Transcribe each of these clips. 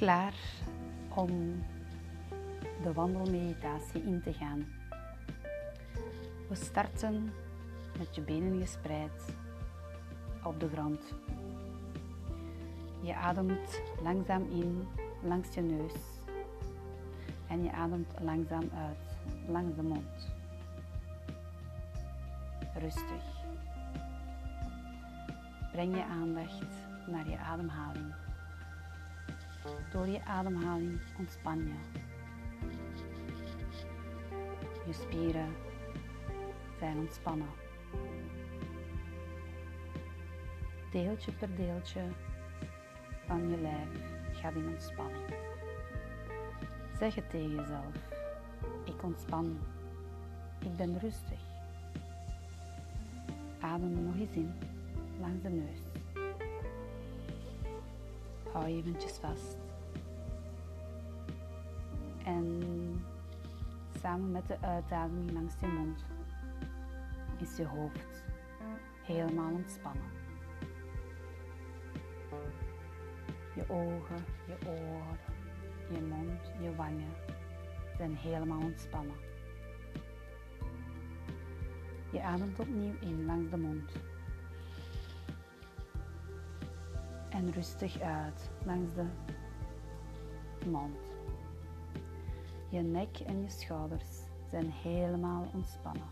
klaar om de wandelmeditatie in te gaan. We starten met je benen gespreid op de grond. Je ademt langzaam in langs je neus en je ademt langzaam uit langs de mond. Rustig. Breng je aandacht naar je ademhaling. Door je ademhaling ontspan je. Je spieren zijn ontspannen. Deeltje per deeltje van je lijf gaat in ontspanning. Zeg het tegen jezelf. Ik ontspan. Ik ben rustig. Adem nog eens in langs de neus. Hou je eventjes vast. En samen met de uitademing langs je mond is je hoofd helemaal ontspannen. Je ogen, je oren, je mond, je wangen zijn helemaal ontspannen. Je ademt opnieuw in langs de mond. En rustig uit langs de mond. Je nek en je schouders zijn helemaal ontspannen.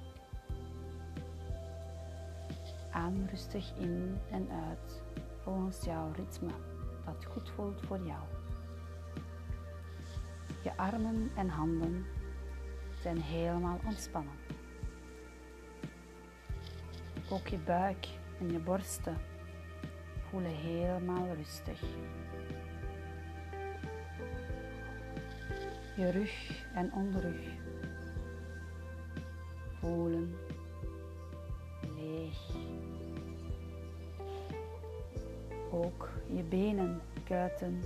Adem rustig in en uit volgens jouw ritme dat goed voelt voor jou. Je armen en handen zijn helemaal ontspannen. Ook je buik en je borsten voelen helemaal rustig. Je rug en onderrug voelen leeg. Ook je benen, kuiten,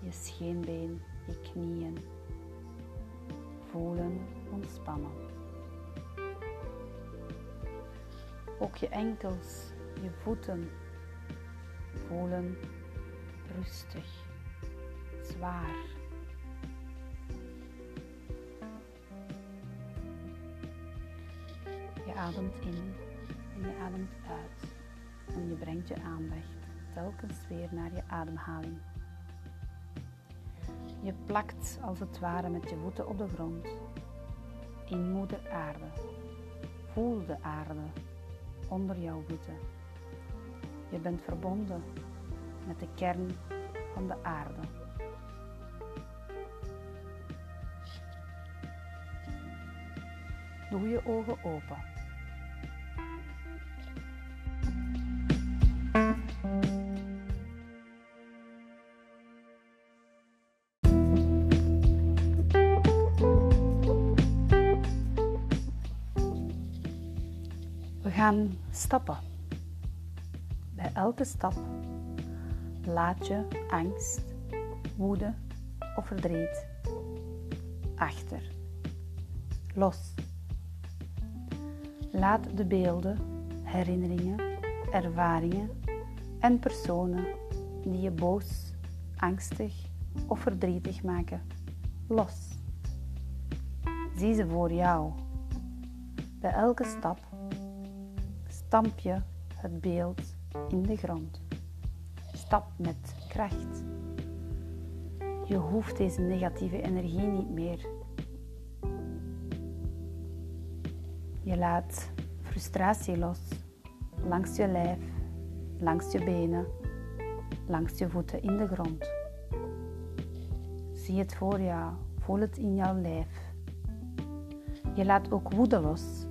je scheenbeen, je knieën voelen ontspannen. Ook je enkels, je voeten voelen rustig, zwaar. Je ademt in en je ademt uit en je brengt je aandacht telkens weer naar je ademhaling. Je plakt als het ware met je voeten op de grond in moeder aarde. Voel de aarde onder jouw voeten. Je bent verbonden met de kern van de aarde. Doe je ogen open. We gaan stappen. Bij elke stap laat je angst, woede of verdriet achter. Los. Laat de beelden, herinneringen, ervaringen en personen die je boos, angstig of verdrietig maken los. Zie ze voor jou. Bij elke stap stamp je het beeld in de grond. Stap met kracht. Je hoeft deze negatieve energie niet meer. Je laat frustratie los langs je lijf, langs je benen, langs je voeten in de grond. Zie het voor jou, voel het in jouw lijf. Je laat ook woede los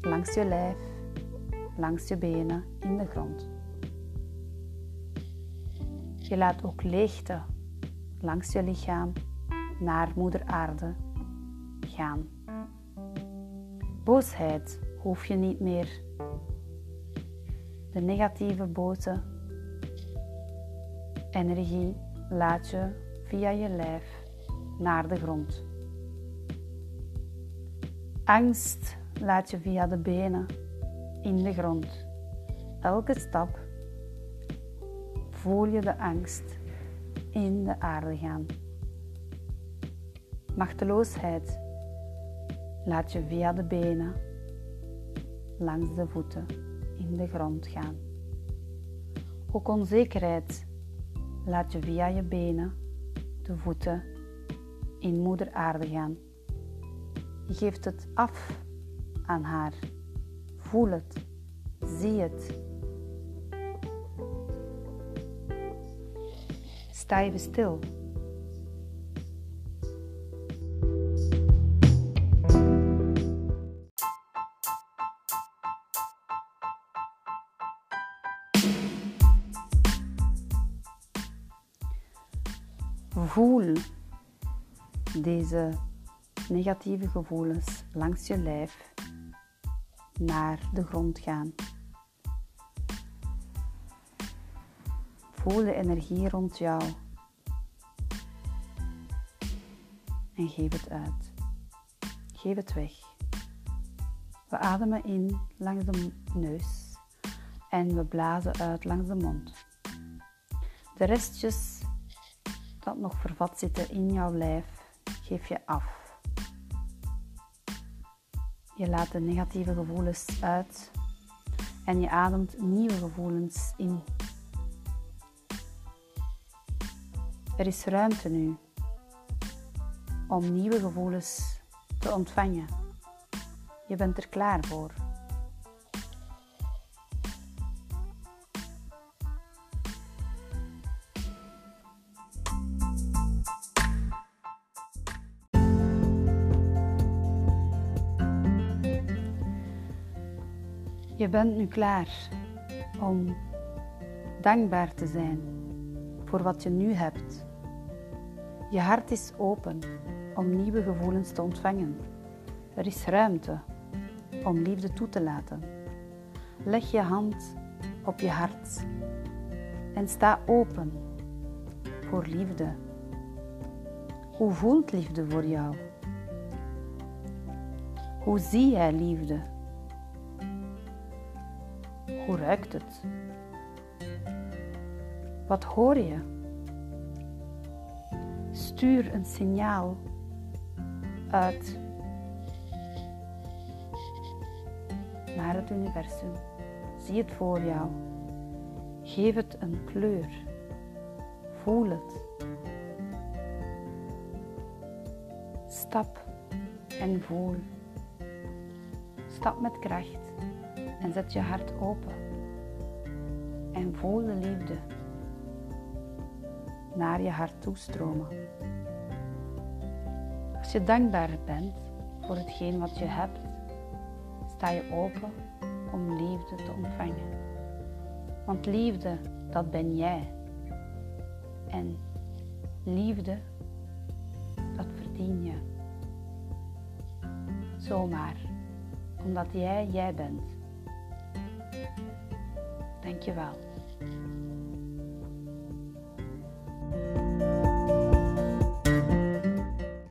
langs je lijf, langs je benen in de grond. Je laat ook leegte langs je lichaam naar moeder aarde gaan. Boosheid hoef je niet meer. De negatieve boze energie laat je via je lijf naar de grond. Angst laat je via de benen in de grond. Elke stap voel je de angst in de aarde gaan. Machteloosheid laat je via de benen langs de voeten in de grond gaan. Ook onzekerheid laat je via je benen de voeten in moeder aarde gaan. Je geeft het af aan haar. Voel het. Zie het. Sta even stil. Voel deze negatieve gevoelens langs je lijf naar de grond gaan. Voel de energie rond jou en geef het uit. Geef het weg. We ademen in langs de neus en we blazen uit langs de mond. De restjes dat nog vervat zitten in jouw lijf, geef je af. Je laat de negatieve gevoelens uit en je ademt nieuwe gevoelens in. Er is ruimte nu om nieuwe gevoelens te ontvangen. Je bent er klaar voor. Je bent nu klaar om dankbaar te zijn voor wat je nu hebt. Je hart is open om nieuwe gevoelens te ontvangen. Er is ruimte om liefde toe te laten. Leg je hand op je hart en sta open voor liefde. Hoe voelt liefde voor jou? Hoe zie jij liefde? Hoe ruikt het? Wat hoor je? Stuur een signaal uit naar het universum. Zie het voor jou. Geef het een kleur. Voel het. Stap en voel. Stap met kracht en zet je hart open. En voel de liefde naar je hart toestromen. Als je dankbaar bent voor hetgeen wat je hebt, sta je open om liefde te ontvangen. Want liefde, dat ben jij. En liefde, dat verdien je. Zomaar, omdat jij jij bent. Dankjewel.